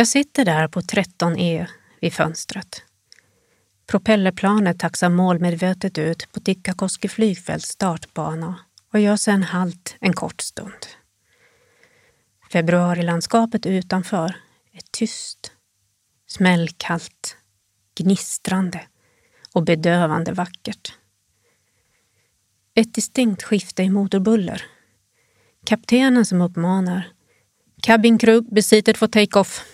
Jag sitter där på 13E vid fönstret. Propellerplanet taxar målmedvetet ut på Tikkakoski flygfälts startbana och gör sedan halt en kort stund. Februarilandskapet utanför är tyst, smällkallt, gnistrande och bedövande vackert. Ett distinkt skifte i motorbuller. Kaptenen som uppmanar Cabin crew besitet for take-off.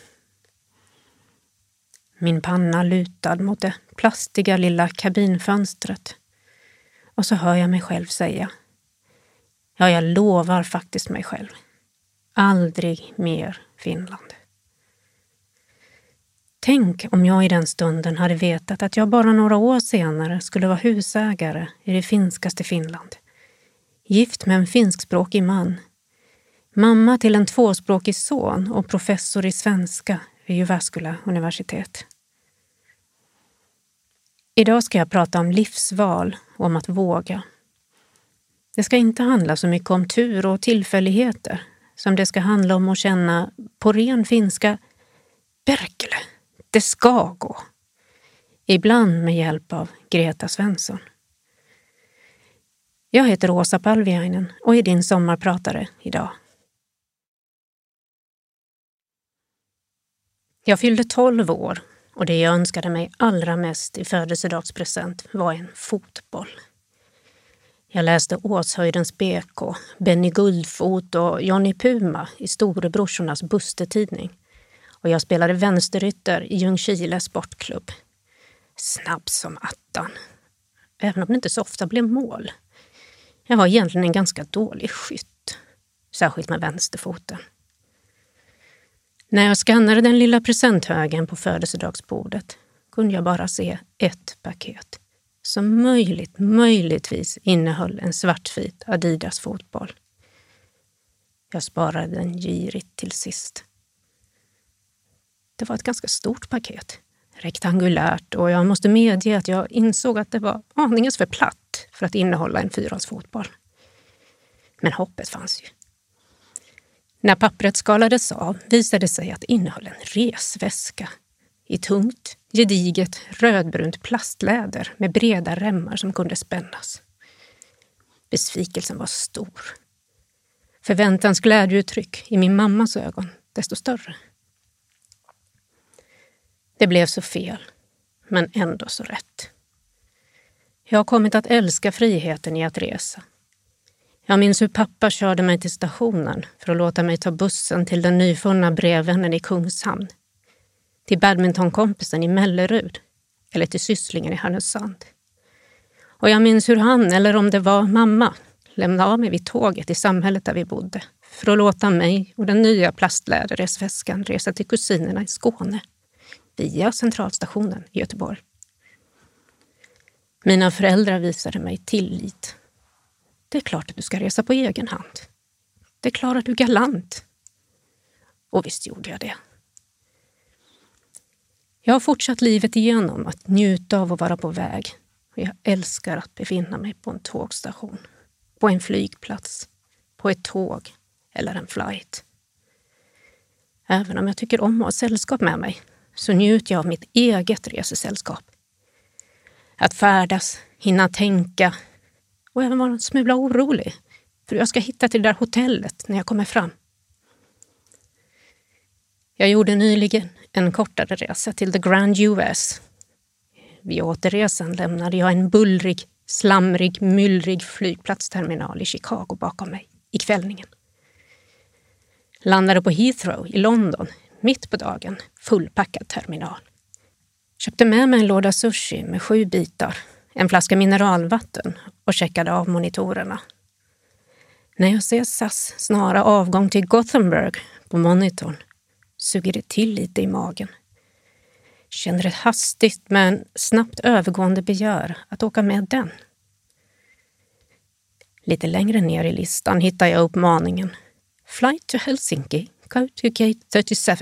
Min panna lutad mot det plastiga lilla kabinfönstret. Och så hör jag mig själv säga. Ja, jag lovar faktiskt mig själv. Aldrig mer Finland. Tänk om jag i den stunden hade vetat att jag bara några år senare skulle vara husägare i det finskaste Finland. Gift med en finskspråkig man. Mamma till en tvåspråkig son och professor i svenska Jyväskylä universitet. Idag ska jag prata om livsval och om att våga. Det ska inte handla så mycket om tur och tillfälligheter som det ska handla om att känna, på ren finska, Berkele, det ska gå. Ibland med hjälp av Greta Svensson. Jag heter Åsa Palviainen och är din sommarpratare idag. Jag fyllde 12 år och det jag önskade mig allra mest i födelsedagspresent var en fotboll. Jag läste Åshöjdens BK, Benny Guldfot och Johnny Puma i storebrorsornas Buster-tidning. Och jag spelade vänsterytter i Ljungskile sportklubb. Snabb som attan. Även om det inte så ofta blev mål. Jag var egentligen en ganska dålig skytt. Särskilt med vänsterfoten. När jag skannade den lilla presenthögen på födelsedagsbordet kunde jag bara se ett paket som möjligt, möjligtvis innehöll en svartvit Adidas fotboll. Jag sparade den girigt till sist. Det var ett ganska stort paket, rektangulärt och jag måste medge att jag insåg att det var aningen för platt för att innehålla en fotboll. Men hoppet fanns ju. När pappret skalades av visade det sig att det innehöll en resväska i tungt, gediget rödbrunt plastläder med breda remmar som kunde spännas. Besvikelsen var stor. Förväntans glädjeuttryck i min mammas ögon desto större. Det blev så fel, men ändå så rätt. Jag har kommit att älska friheten i att resa jag minns hur pappa körde mig till stationen för att låta mig ta bussen till den nyfunna brevvännen i Kungshamn. Till badmintonkompisen i Mellerud eller till sysslingen i Härnösand. Och jag minns hur han, eller om det var mamma, lämnade av mig vid tåget i samhället där vi bodde för att låta mig och den nya plastläderresväskan resa till kusinerna i Skåne via centralstationen i Göteborg. Mina föräldrar visade mig tillit det är klart att du ska resa på egen hand. Det klarar du galant. Och visst gjorde jag det. Jag har fortsatt livet igenom att njuta av att vara på väg. Och jag älskar att befinna mig på en tågstation, på en flygplats, på ett tåg eller en flight. Även om jag tycker om att ha sällskap med mig så njuter jag av mitt eget resesällskap. Att färdas, hinna tänka, och även vara en smula orolig för hur jag ska hitta till det där hotellet när jag kommer fram. Jag gjorde nyligen en kortare resa till The Grand US. Vid återresan lämnade jag en bullrig, slamrig, myllrig flygplatsterminal i Chicago bakom mig i kvällningen. Landade på Heathrow i London mitt på dagen, fullpackad terminal. Köpte med mig en låda sushi med sju bitar en flaska mineralvatten och checkade av monitorerna. När jag ser SAS snara avgång till Gothenburg på monitorn suger det till lite i magen. Känner ett hastigt men snabbt övergående begär att åka med den. Lite längre ner i listan hittar jag uppmaningen Flight to Helsinki, go to gate 37.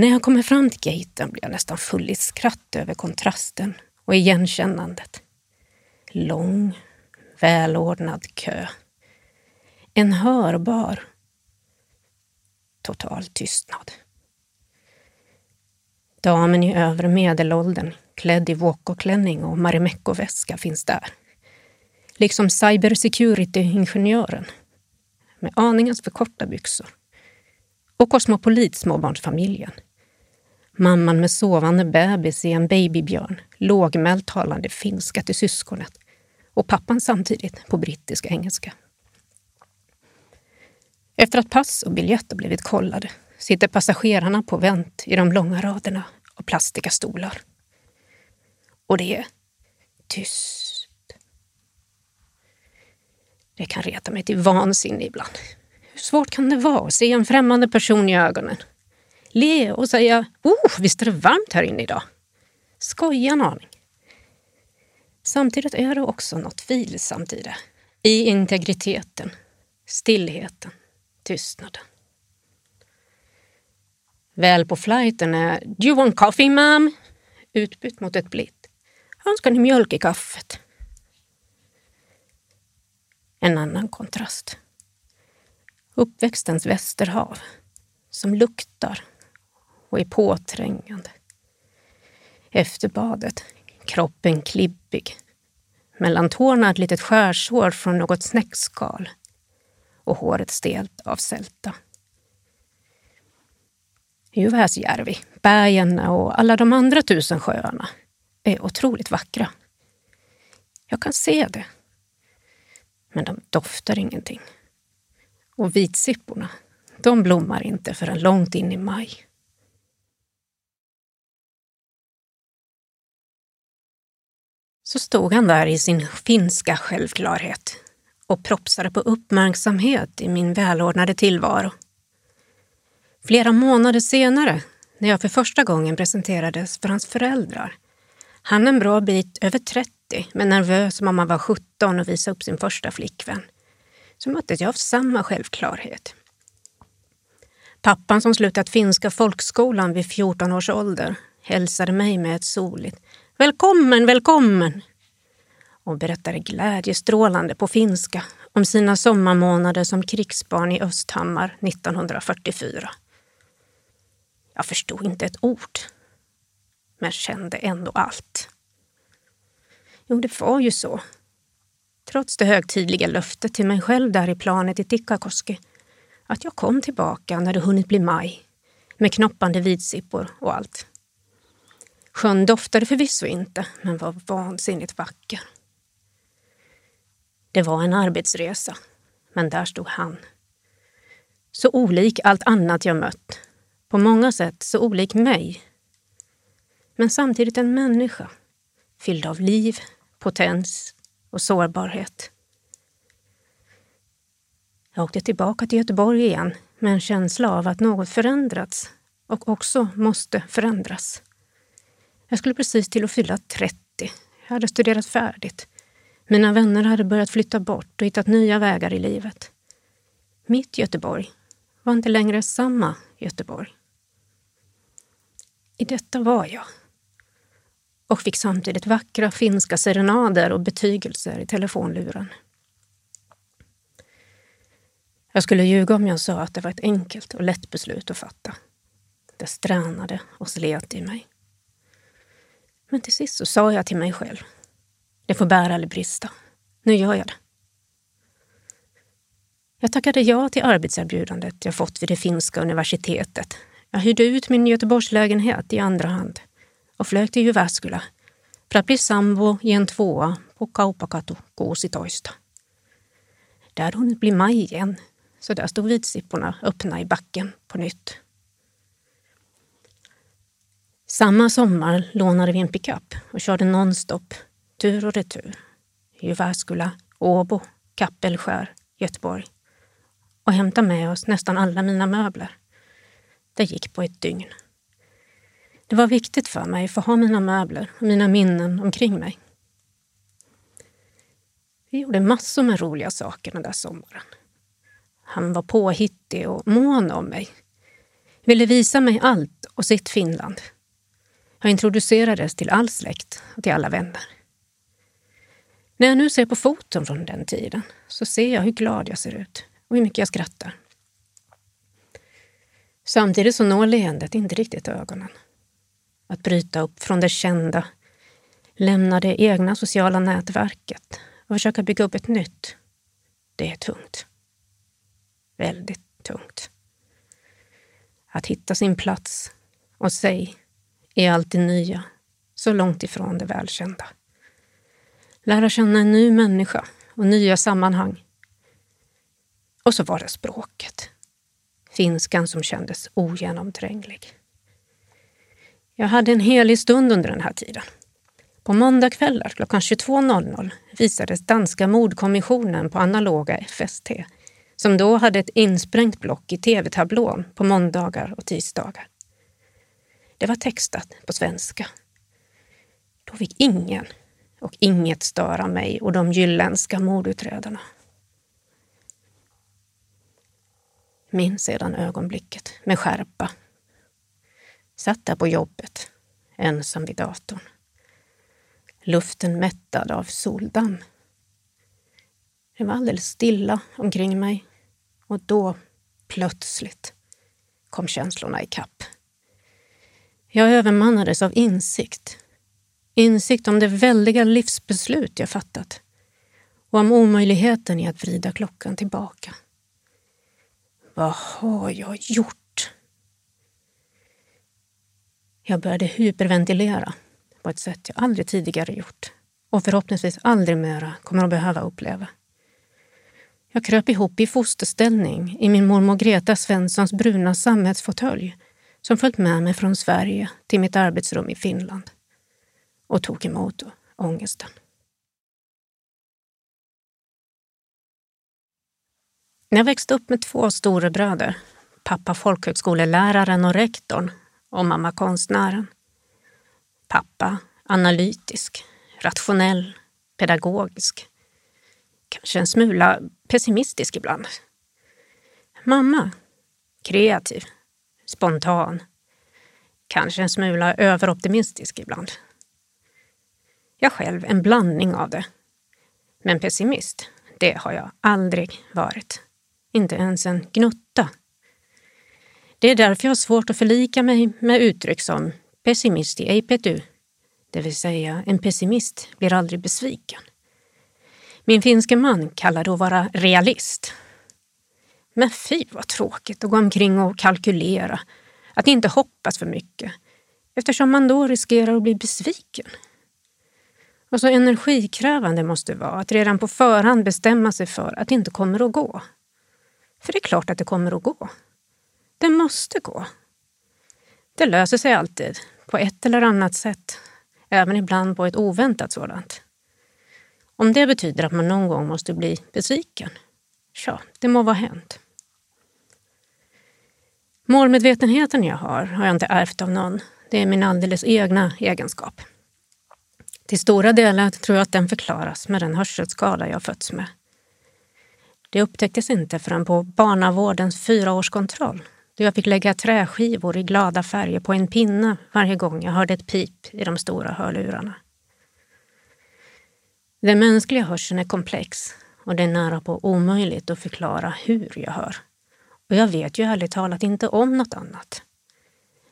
När jag kommer fram till gaten blir jag nästan full i skratt över kontrasten och igenkännandet. Lång, välordnad kö. En hörbar, total tystnad. Damen i övre medelåldern, klädd i wokoklänning och Marimekko-väska finns där. Liksom cybersecurity-ingenjören med aningens för korta byxor. Och kosmopolit småbarnsfamiljen. Mamman med sovande bebis i en babybjörn, lågmält talande finska till syskonet och pappan samtidigt på brittisk engelska. Efter att pass och biljetter blivit kollade sitter passagerarna på vänt i de långa raderna av plastiga stolar. Och det är tyst. Det kan reta mig till vansinne ibland. Hur svårt kan det vara att se en främmande person i ögonen? Le och säga oh, visst är det varmt här inne idag. Skoja en aning. Samtidigt är det också något vilsamt i det. I integriteten, stillheten, tystnaden. Väl på flighten är “Do you want coffee, ma'am?” utbytt mot ett blitt. “Önskar ni mjölk i kaffet?” En annan kontrast. Uppväxtens västerhav som luktar och är påträngande. Efter badet, kroppen klibbig. Mellan tårna ett litet skärsår från något snäckskal och håret stelt av sälta. Juväsjärvi, Päijänne och alla de andra tusen sjöarna är otroligt vackra. Jag kan se det. Men de doftar ingenting. Och vitsipporna, de blommar inte förrän långt in i maj. Så stod han där i sin finska självklarhet och propsade på uppmärksamhet i min välordnade tillvaro. Flera månader senare, när jag för första gången presenterades för hans föräldrar, han en bra bit över 30 men nervös som om han var 17 och visade upp sin första flickvän, så möttes jag av samma självklarhet. Pappan som slutat finska folkskolan vid 14 års ålder hälsade mig med ett soligt Välkommen, välkommen! och berättade glädjestrålande på finska om sina sommarmånader som krigsbarn i Östhammar 1944. Jag förstod inte ett ord, men kände ändå allt. Jo, det var ju så. Trots det högtidliga löftet till mig själv där i planet i Tikkakoski att jag kom tillbaka när det hunnit bli maj med knoppande vitsippor och allt. Sjön doftade förvisso inte, men var vansinnigt vacker. Det var en arbetsresa, men där stod han. Så olik allt annat jag mött. På många sätt så olik mig. Men samtidigt en människa, fylld av liv, potens och sårbarhet. Jag åkte tillbaka till Göteborg igen med en känsla av att något förändrats och också måste förändras. Jag skulle precis till att fylla 30. Jag hade studerat färdigt. Mina vänner hade börjat flytta bort och hittat nya vägar i livet. Mitt Göteborg var inte längre samma Göteborg. I detta var jag och fick samtidigt vackra finska serenader och betygelser i telefonluren. Jag skulle ljuga om jag sa att det var ett enkelt och lätt beslut att fatta. Det stränade och slet i mig. Men till sist så sa jag till mig själv, det får bära eller brista. Nu gör jag det. Jag tackade ja till arbetserbjudandet jag fått vid det finska universitetet. Jag hyrde ut min Göteborgslägenhet i andra hand och flög till Jyväskylä för att bli sambo i en tvåa på Kaupakatu 16. Det hade hunnit bli maj igen, så där stod vitsipporna öppna i backen på nytt. Samma sommar lånade vi en pickup och körde nonstop, tur och retur. Jyväskylä, Åbo, Kappelskär, Göteborg och hämtade med oss nästan alla mina möbler. Det gick på ett dygn. Det var viktigt för mig att få ha mina möbler och mina minnen omkring mig. Vi gjorde massor med roliga saker den där sommaren. Han var påhittig och mån om mig. Ville visa mig allt och sitt Finland. Jag introducerades till all släkt och till alla vänner. När jag nu ser på foton från den tiden så ser jag hur glad jag ser ut och hur mycket jag skrattar. Samtidigt så når leendet inte riktigt ögonen. Att bryta upp från det kända, lämna det egna sociala nätverket och försöka bygga upp ett nytt, det är tungt. Väldigt tungt. Att hitta sin plats och sig är alltid nya, så långt ifrån det välkända. Lära känna en ny människa och nya sammanhang. Och så var det språket. Finskan som kändes ogenomtränglig. Jag hade en helig stund under den här tiden. På måndagkvällar klockan 22.00 visades danska mordkommissionen på analoga FST som då hade ett insprängt block i tv-tablån på måndagar och tisdagar. Det var textat på svenska. Då fick ingen och inget störa mig och de jylländska mordutredarna. Minns sedan ögonblicket med skärpa. Satt där på jobbet, ensam vid datorn. Luften mättad av soldamm. Det var alldeles stilla omkring mig och då, plötsligt, kom känslorna ikapp. Jag övermannades av insikt. Insikt om det väldiga livsbeslut jag fattat och om omöjligheten i att vrida klockan tillbaka. Vad har jag gjort? Jag började hyperventilera på ett sätt jag aldrig tidigare gjort och förhoppningsvis aldrig mera kommer att behöva uppleva. Jag kröp ihop i fosterställning i min mormor Greta Svenssons bruna sammetsfåtölj som följt med mig från Sverige till mitt arbetsrum i Finland och tog emot ångesten. När Jag växte upp med två storebröder, pappa folkhögskoleläraren och rektorn och mamma konstnären. Pappa analytisk, rationell, pedagogisk. Kanske en smula pessimistisk ibland. Mamma kreativ, spontan. Kanske en smula överoptimistisk ibland. Jag själv en blandning av det. Men pessimist, det har jag aldrig varit. Inte ens en gnutta. Det är därför jag har svårt att förlika mig med uttryck som pessimisti ei petu, det vill säga en pessimist blir aldrig besviken. Min finske man kallar det att vara realist. Men fy vad tråkigt att gå omkring och kalkylera, att inte hoppas för mycket, eftersom man då riskerar att bli besviken. Och så energikrävande måste det vara att redan på förhand bestämma sig för att det inte kommer att gå. För det är klart att det kommer att gå. Det måste gå. Det löser sig alltid, på ett eller annat sätt. Även ibland på ett oväntat sådant. Om det betyder att man någon gång måste bli besviken, ja, det må vara hänt. Målmedvetenheten jag har har jag inte ärvt av någon. Det är min alldeles egna egenskap. Till stora delar tror jag att den förklaras med den hörselskada jag fötts med. Det upptäcktes inte förrän på barnavårdens fyraårskontroll då jag fick lägga träskivor i glada färger på en pinne varje gång jag hörde ett pip i de stora hörlurarna. Den mänskliga hörseln är komplex och det är nära på omöjligt att förklara hur jag hör. Och jag vet ju ärligt talat inte om något annat.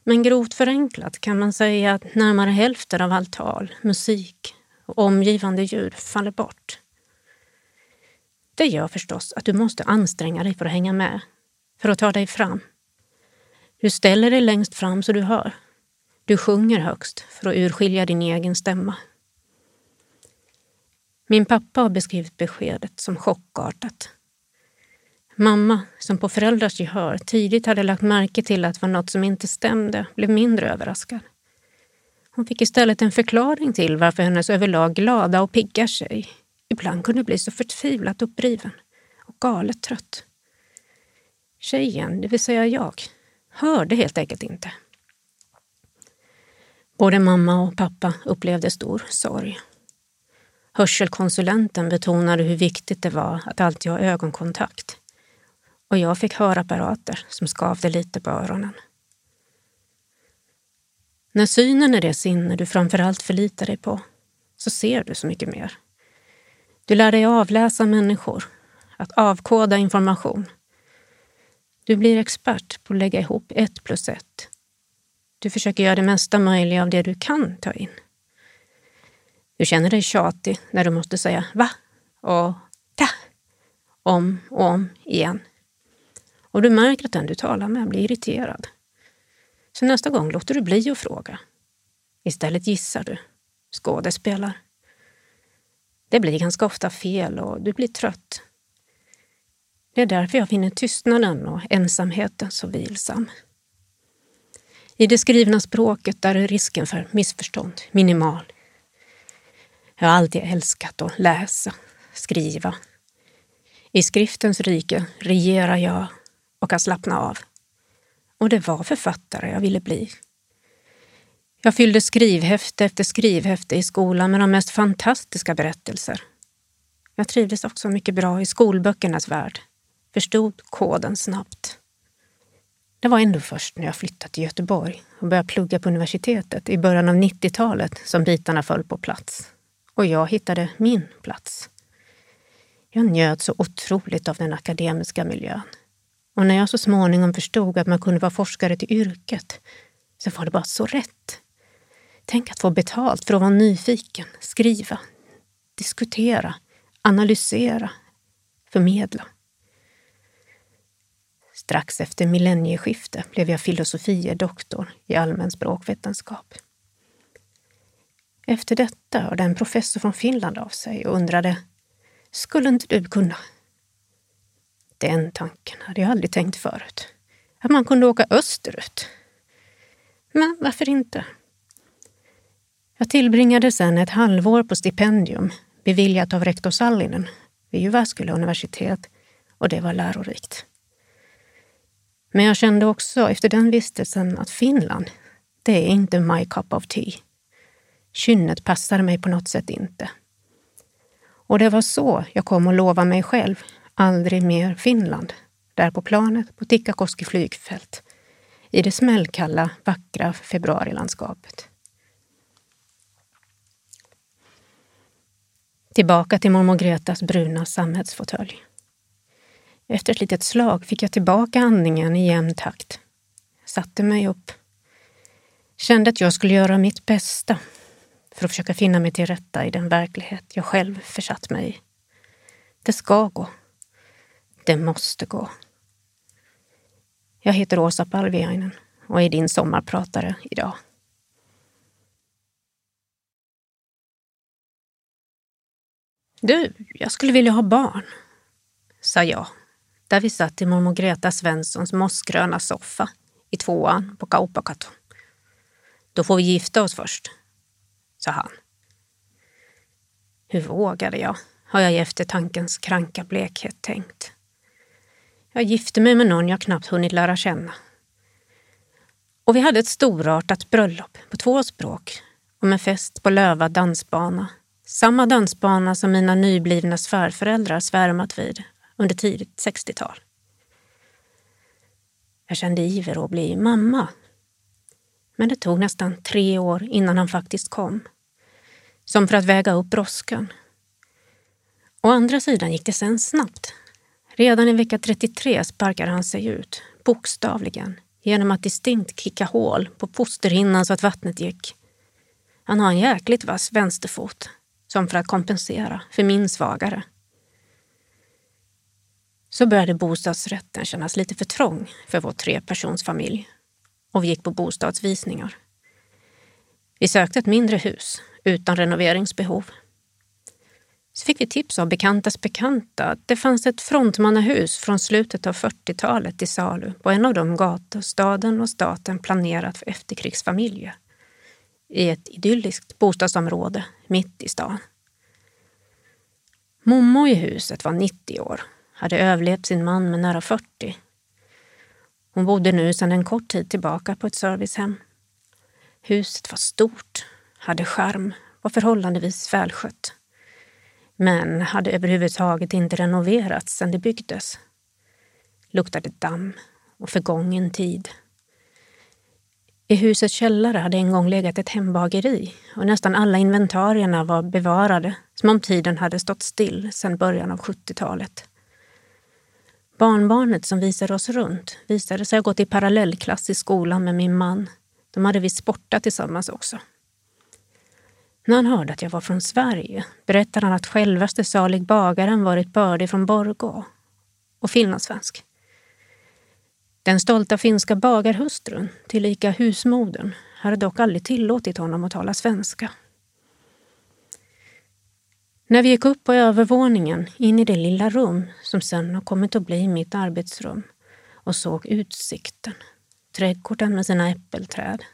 Men grovt förenklat kan man säga att närmare hälften av allt tal, musik och omgivande ljud faller bort. Det gör förstås att du måste anstränga dig för att hänga med, för att ta dig fram. Du ställer dig längst fram så du hör. Du sjunger högst för att urskilja din egen stämma. Min pappa har beskrivit beskedet som chockartat. Mamma, som på föräldrars gehör tidigt hade lagt märke till att det var något som inte stämde, blev mindre överraskad. Hon fick istället en förklaring till varför hennes överlag glada och pigga tjej ibland kunde bli så förtvivlat uppriven och galet trött. Tjejen, det vill säga jag, hörde helt enkelt inte. Både mamma och pappa upplevde stor sorg. Hörselkonsulenten betonade hur viktigt det var att alltid ha ögonkontakt. Och jag fick hörapparater som skavde lite på öronen. När synen är det sinne du framförallt förlitar dig på så ser du så mycket mer. Du lär dig avläsa människor, att avkoda information. Du blir expert på att lägga ihop ett plus ett. Du försöker göra det mesta möjliga av det du kan ta in. Du känner dig tjatig när du måste säga va och ta om och om igen. Och du märker att den du talar med blir irriterad. Så nästa gång låter du bli att fråga. Istället gissar du, skådespelar. Det blir ganska ofta fel och du blir trött. Det är därför jag finner tystnaden och ensamheten så vilsam. I det skrivna språket där är risken för missförstånd minimal. Jag har alltid älskat att läsa, skriva. I skriftens rike regerar jag och kan slappna av. Och det var författare jag ville bli. Jag fyllde skrivhäfte efter skrivhäfte i skolan med de mest fantastiska berättelser. Jag trivdes också mycket bra i skolböckernas värld. Förstod koden snabbt. Det var ändå först när jag flyttade till Göteborg och började plugga på universitetet i början av 90-talet som bitarna föll på plats. Och jag hittade min plats. Jag njöt så otroligt av den akademiska miljön. Och när jag så småningom förstod att man kunde vara forskare till yrket så var det bara så rätt. Tänk att få betalt för att vara nyfiken, skriva, diskutera, analysera, förmedla. Strax efter millennieskiftet blev jag filosofie doktor i allmän språkvetenskap. Efter detta hörde en professor från Finland av sig och undrade Skulle inte du kunna? Den tanken hade jag aldrig tänkt förut. Att man kunde åka österut. Men varför inte? Jag tillbringade sedan ett halvår på stipendium beviljat av rektor Sallinen vid Jyväskylä universitet och det var lärorikt. Men jag kände också efter den vistelsen att Finland, det är inte my cup of tea. Kynnet passade mig på något sätt inte. Och det var så jag kom att lova mig själv aldrig mer Finland, där på planet på Tikkakoski flygfält, i det smällkalla, vackra februarilandskapet. Tillbaka till mormor Gretas bruna sammetsfåtölj. Efter ett litet slag fick jag tillbaka andningen i jämn takt. Satte mig upp. Kände att jag skulle göra mitt bästa för att försöka finna mig till rätta i den verklighet jag själv försatt mig i. Det ska gå. Det måste gå. Jag heter Åsa Palviainen och är din sommarpratare idag. Du, jag skulle vilja ha barn, sa jag där vi satt i mormor Greta Svenssons mossgröna soffa i tvåan på Kaupakato. Då får vi gifta oss först, sa han. Hur vågade jag, har jag i eftertankens kranka blekhet tänkt. Jag gifte mig med någon jag knappt hunnit lära känna. Och vi hade ett storartat bröllop på två språk och med fest på Löva dansbana. Samma dansbana som mina nyblivna svärföräldrar svärmat vid under tidigt 60-tal. Jag kände iver att bli mamma. Men det tog nästan tre år innan han faktiskt kom. Som för att väga upp brådskan. Å andra sidan gick det sen snabbt. Redan i vecka 33 sparkade han sig ut, bokstavligen, genom att distinkt kicka hål på fosterhinnan så att vattnet gick. Han har en jäkligt vass vänsterfot, som för att kompensera för min svagare. Så började bostadsrätten kännas lite för trång för vår trepersonsfamilj och vi gick på bostadsvisningar. Vi sökte ett mindre hus utan renoveringsbehov. Så fick vi tips av bekantas bekanta att det fanns ett frontmannahus från slutet av 40-talet till salu på en av de gator staden och staten planerat för efterkrigsfamiljer i ett idylliskt bostadsområde mitt i stan. Mommo i huset var 90 år hade överlevt sin man med nära 40. Hon bodde nu sedan en kort tid tillbaka på ett servicehem. Huset var stort, hade charm, var förhållandevis välskött. Men hade överhuvudtaget inte renoverats sedan det byggdes. Luktade damm och förgången tid. I husets källare hade en gång legat ett hembageri och nästan alla inventarierna var bevarade som om tiden hade stått still sedan början av 70-talet. Barnbarnet som visade oss runt visade sig ha gått i parallellklass i skolan med min man. De hade visst sportat tillsammans också. När han hörde att jag var från Sverige berättade han att självaste salig bagaren varit bördig från Borgå och finlandssvensk. Den stolta finska bagarhustrun, tillika husmodern, hade dock aldrig tillåtit honom att tala svenska. När vi gick upp på övervåningen in i det lilla rum som sen har kommit att bli mitt arbetsrum och såg utsikten, trädgården med sina äppelträd,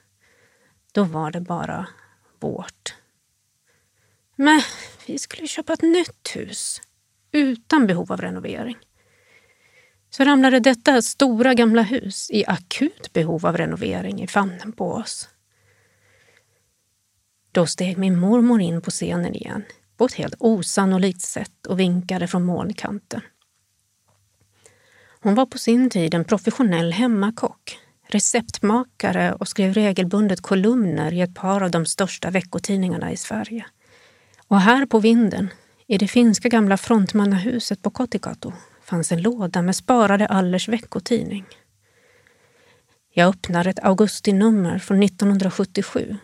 då var det bara vårt. Men vi skulle köpa ett nytt hus utan behov av renovering. Så ramlade detta stora gamla hus i akut behov av renovering i famnen på oss. Då steg min mormor in på scenen igen på ett helt osannolikt sätt och vinkade från molnkanten. Hon var på sin tid en professionell hemmakock, receptmakare och skrev regelbundet kolumner i ett par av de största veckotidningarna i Sverige. Och här på vinden, i det finska gamla frontmannahuset på Kotikatu, fanns en låda med sparade Allers veckotidning. Jag öppnar ett augustinummer från 1977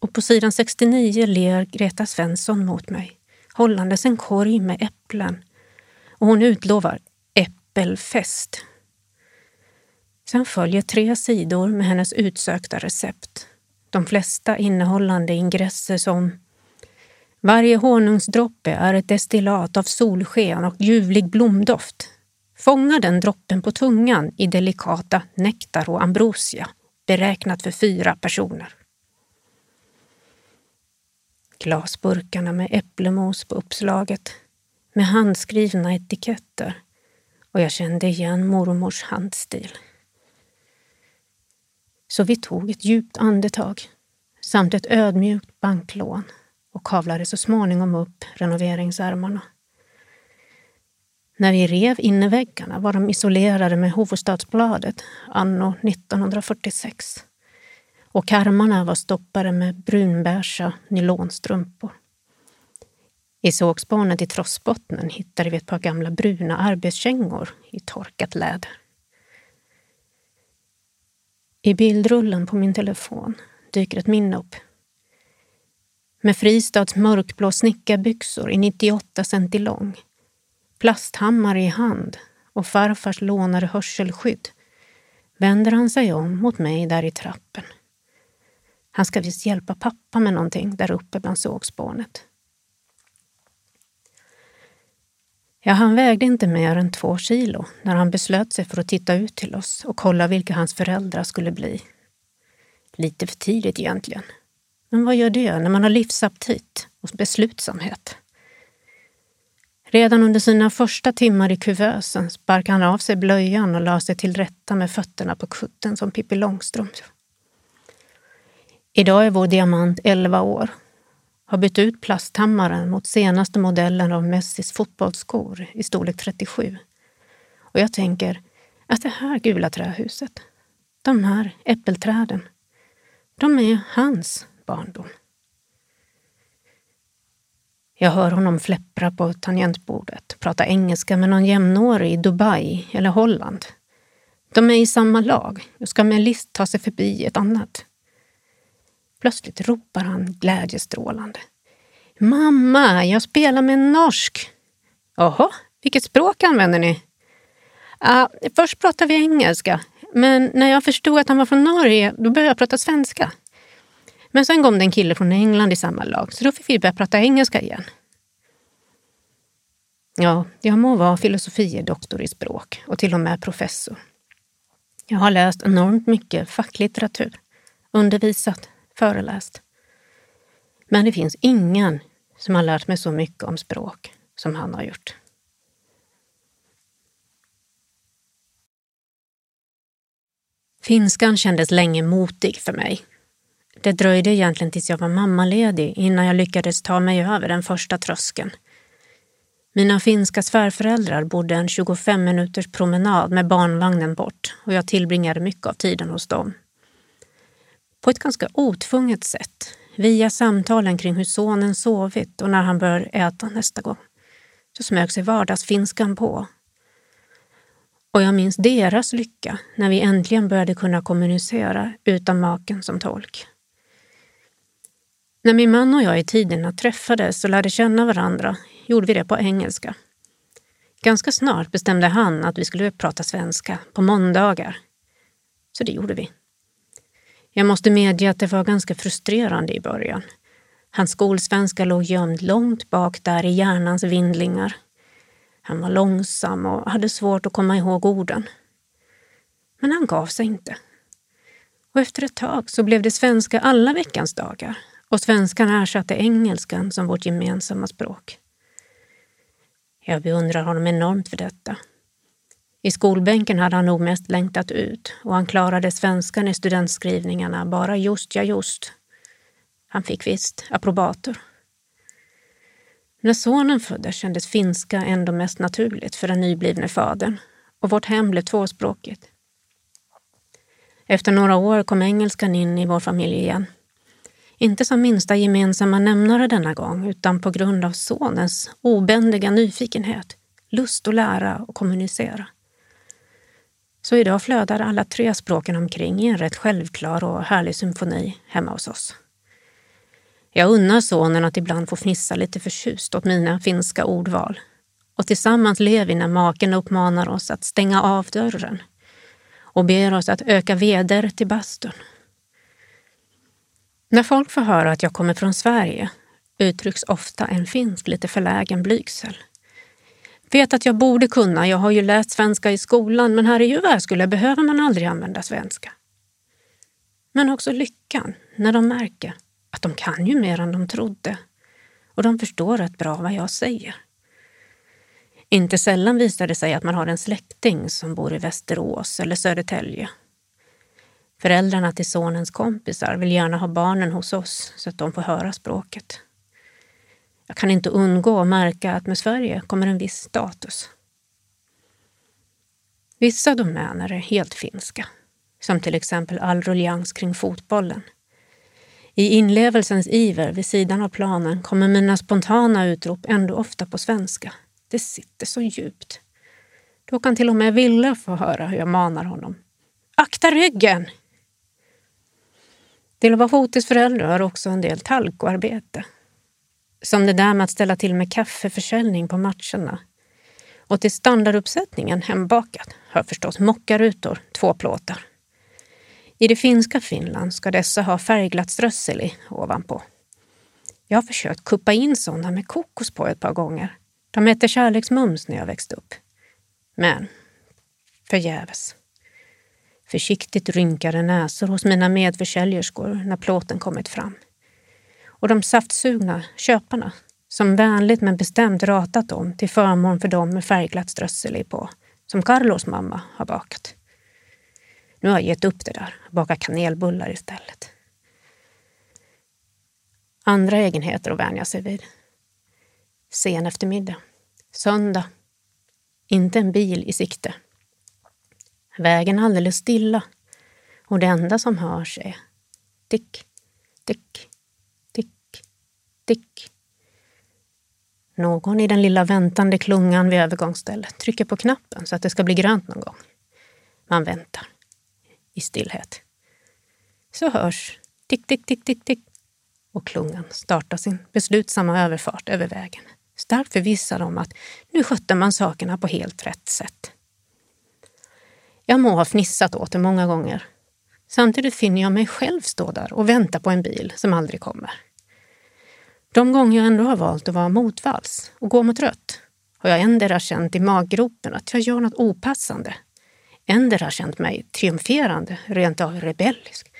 och på sidan 69 ler Greta Svensson mot mig, hållandes en korg med äpplen. Och hon utlovar äppelfest. Sen följer tre sidor med hennes utsökta recept. De flesta innehållande ingresser som varje honungsdroppe är ett destillat av solsken och ljuvlig blomdoft. Fånga den droppen på tungan i delikata nektar och ambrosia, beräknat för fyra personer glasburkarna med äpplemos på uppslaget med handskrivna etiketter och jag kände igen mormors handstil. Så vi tog ett djupt andetag samt ett ödmjukt banklån och kavlade så småningom upp renoveringsärmarna. När vi rev innerväggarna var de isolerade med Hovostadsbladet anno 1946 och karmarna var stoppade med brunbeiga nylonstrumpor. I sågspånet i trossbottnen hittade vi ett par gamla bruna arbetskängor i torkat läder. I bildrullen på min telefon dyker ett minne upp. Med Fristads mörkblå snickarbyxor i 98 centi lång, plasthammare i hand och farfars lånade hörselskydd vänder han sig om mot mig där i trappen. Han ska visst hjälpa pappa med någonting där uppe bland sågspånet. Ja, han vägde inte mer än två kilo när han beslöt sig för att titta ut till oss och kolla vilka hans föräldrar skulle bli. Lite för tidigt egentligen. Men vad gör det när man har livsaptit och beslutsamhet? Redan under sina första timmar i kuvösen sparkade han av sig blöjan och la sig till rätta med fötterna på kudden som Pippi Långstrump. Idag är vår diamant 11 år. Har bytt ut plasthammaren mot senaste modellen av Messis fotbollsskor i storlek 37. Och jag tänker att det här gula trähuset, de här äppelträden, de är hans barndom. Jag hör honom fläppra på tangentbordet, prata engelska med någon jämnårig i Dubai eller Holland. De är i samma lag och ska med list ta sig förbi ett annat. Plötsligt ropar han glädjestrålande. Mamma, jag spelar med en norsk. Jaha, vilket språk använder ni? Uh, först pratade vi engelska, men när jag förstod att han var från Norge då började jag prata svenska. Men sen kom det en kille från England i samma lag, så då fick vi börja prata engelska igen. Ja, jag må vara filosofiedoktor i språk och till och med professor. Jag har läst enormt mycket facklitteratur, undervisat, föreläst. Men det finns ingen som har lärt mig så mycket om språk som han har gjort. Finskan kändes länge motig för mig. Det dröjde egentligen tills jag var mammaledig innan jag lyckades ta mig över den första tröskeln. Mina finska svärföräldrar bodde en 25 minuters promenad med barnvagnen bort och jag tillbringade mycket av tiden hos dem på ett ganska otvunget sätt via samtalen kring hur sonen sovit och när han bör äta nästa gång. Så smög sig vardagsfinskan på. Och jag minns deras lycka när vi äntligen började kunna kommunicera utan maken som tolk. När min man och jag i tiderna träffades och lärde känna varandra gjorde vi det på engelska. Ganska snart bestämde han att vi skulle prata svenska på måndagar. Så det gjorde vi. Jag måste medge att det var ganska frustrerande i början. Hans skolsvenska låg gömd långt bak där i hjärnans vindlingar. Han var långsam och hade svårt att komma ihåg orden. Men han gav sig inte. Och efter ett tag så blev det svenska alla veckans dagar och svenskan ersatte engelskan som vårt gemensamma språk. Jag beundrar honom enormt för detta. I skolbänken hade han nog mest längtat ut och han klarade svenskan i studentskrivningarna bara just ja just. Han fick visst approbator. När sonen föddes kändes finska ändå mest naturligt för den nyblivne fadern och vårt hem blev tvåspråkigt. Efter några år kom engelskan in i vår familj igen. Inte som minsta gemensamma nämnare denna gång, utan på grund av sonens obändiga nyfikenhet, lust att lära och kommunicera. Så idag flödar alla tre språken omkring i en rätt självklar och härlig symfoni hemma hos oss. Jag unnar sonen att ibland få fnissa lite förtjust åt mina finska ordval. Och tillsammans ler vi när maken uppmanar oss att stänga av dörren och ber oss att öka veder till bastun. När folk får höra att jag kommer från Sverige uttrycks ofta en finsk lite förlägen blygsel. Vet att jag borde kunna, jag har ju läst svenska i skolan, men här i Jyväskylä behöver man aldrig använda svenska. Men också lyckan när de märker att de kan ju mer än de trodde och de förstår rätt bra vad jag säger. Inte sällan visar det sig att man har en släkting som bor i Västerås eller Södertälje. Föräldrarna till sonens kompisar vill gärna ha barnen hos oss så att de får höra språket. Jag kan inte undgå att märka att med Sverige kommer en viss status. Vissa domäner är helt finska, som till exempel all ruljans kring fotbollen. I inlevelsens iver vid sidan av planen kommer mina spontana utrop ändå ofta på svenska. Det sitter så djupt. Då kan till och med Ville få höra hur jag manar honom. Akta ryggen! Till föräldrar har också en del talkoarbete. Som det där med att ställa till med kaffeförsäljning på matcherna. Och till standarduppsättningen hembakat hör förstås mockarutor, två plåtar. I det finska Finland ska dessa ha färgglatt strössel i ovanpå. Jag har försökt kuppa in sådana med kokos på ett par gånger. De hette kärleksmums när jag växte upp. Men förgäves. Försiktigt rynkade näsor hos mina medförsäljerskor när plåten kommit fram. Och de saftsugna köparna som vänligt men bestämt ratat dem till förmån för dem med färgglatt strössel i på, som Carlos mamma har bakat. Nu har jag gett upp det där, och bakar kanelbullar istället. Andra egenheter att vänja sig vid. Sen eftermiddag. Söndag. Inte en bil i sikte. Vägen alldeles stilla och det enda som hörs är tick, tick, tick. Någon i den lilla väntande klungan vid övergångsstället trycker på knappen så att det ska bli grönt någon gång. Man väntar i stillhet. Så hörs tick, tick, tick, tick, tick och klungan startar sin beslutsamma överfart över vägen. Starkt förvissad om att nu skötte man sakerna på helt rätt sätt. Jag må ha fnissat åt det många gånger. Samtidigt finner jag mig själv stå där och vänta på en bil som aldrig kommer. De gånger jag ändå har valt att vara motvalls och gå mot rött har jag ändera känt i maggropen att jag gör något opassande Endera känt mig triumferande, rent av rebellisk.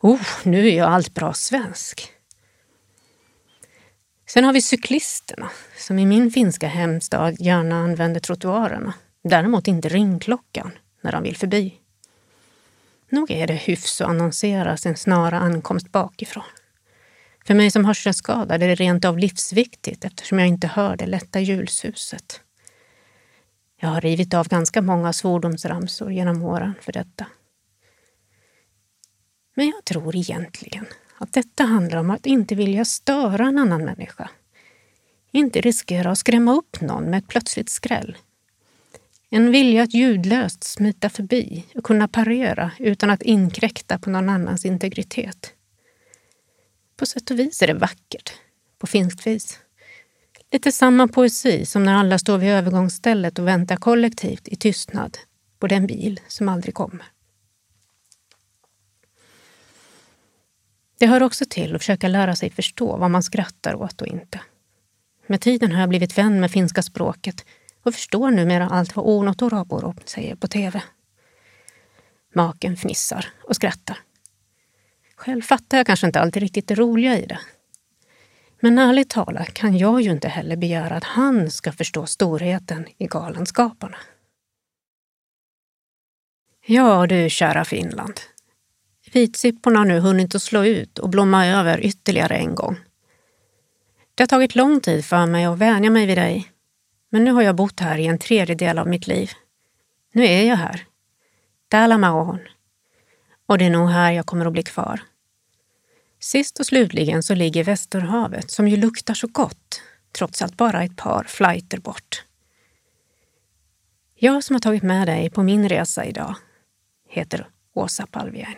Oh, nu är jag allt bra svensk. Sen har vi cyklisterna som i min finska hemstad gärna använder trottoarerna. Däremot inte ringklockan när de vill förbi. Nog är det hyfs att annonsera sin snara ankomst bakifrån. För mig som hörselskadad är det rent av livsviktigt eftersom jag inte hör det lätta julsuset. Jag har rivit av ganska många svordomsramsor genom åren för detta. Men jag tror egentligen att detta handlar om att inte vilja störa en annan människa. Inte riskera att skrämma upp någon med ett plötsligt skräll. En vilja att ljudlöst smita förbi och kunna parera utan att inkräkta på någon annans integritet. På sätt och vis är det vackert, på finskt vis. Lite samma poesi som när alla står vid övergångsstället och väntar kollektivt i tystnad på den bil som aldrig kommer. Det hör också till att försöka lära sig förstå vad man skrattar åt och inte. Med tiden har jag blivit vän med finska språket och förstår numera allt vad Onot och säger på tv. Maken fnissar och skrattar. Själv fattar jag kanske inte alltid riktigt det roliga i det. Men ärligt talat kan jag ju inte heller begära att han ska förstå storheten i galenskaparna. Ja du, kära Finland. Vitsipporna har nu hunnit att slå ut och blomma över ytterligare en gång. Det har tagit lång tid för mig att vänja mig vid dig, men nu har jag bott här i en tredjedel av mitt liv. Nu är jag här. Täällä mä Och det är nog här jag kommer att bli kvar. Sist och slutligen så ligger Västerhavet, som ju luktar så gott, trots allt bara ett par flighter bort. Jag som har tagit med dig på min resa idag heter Åsa Palviainen.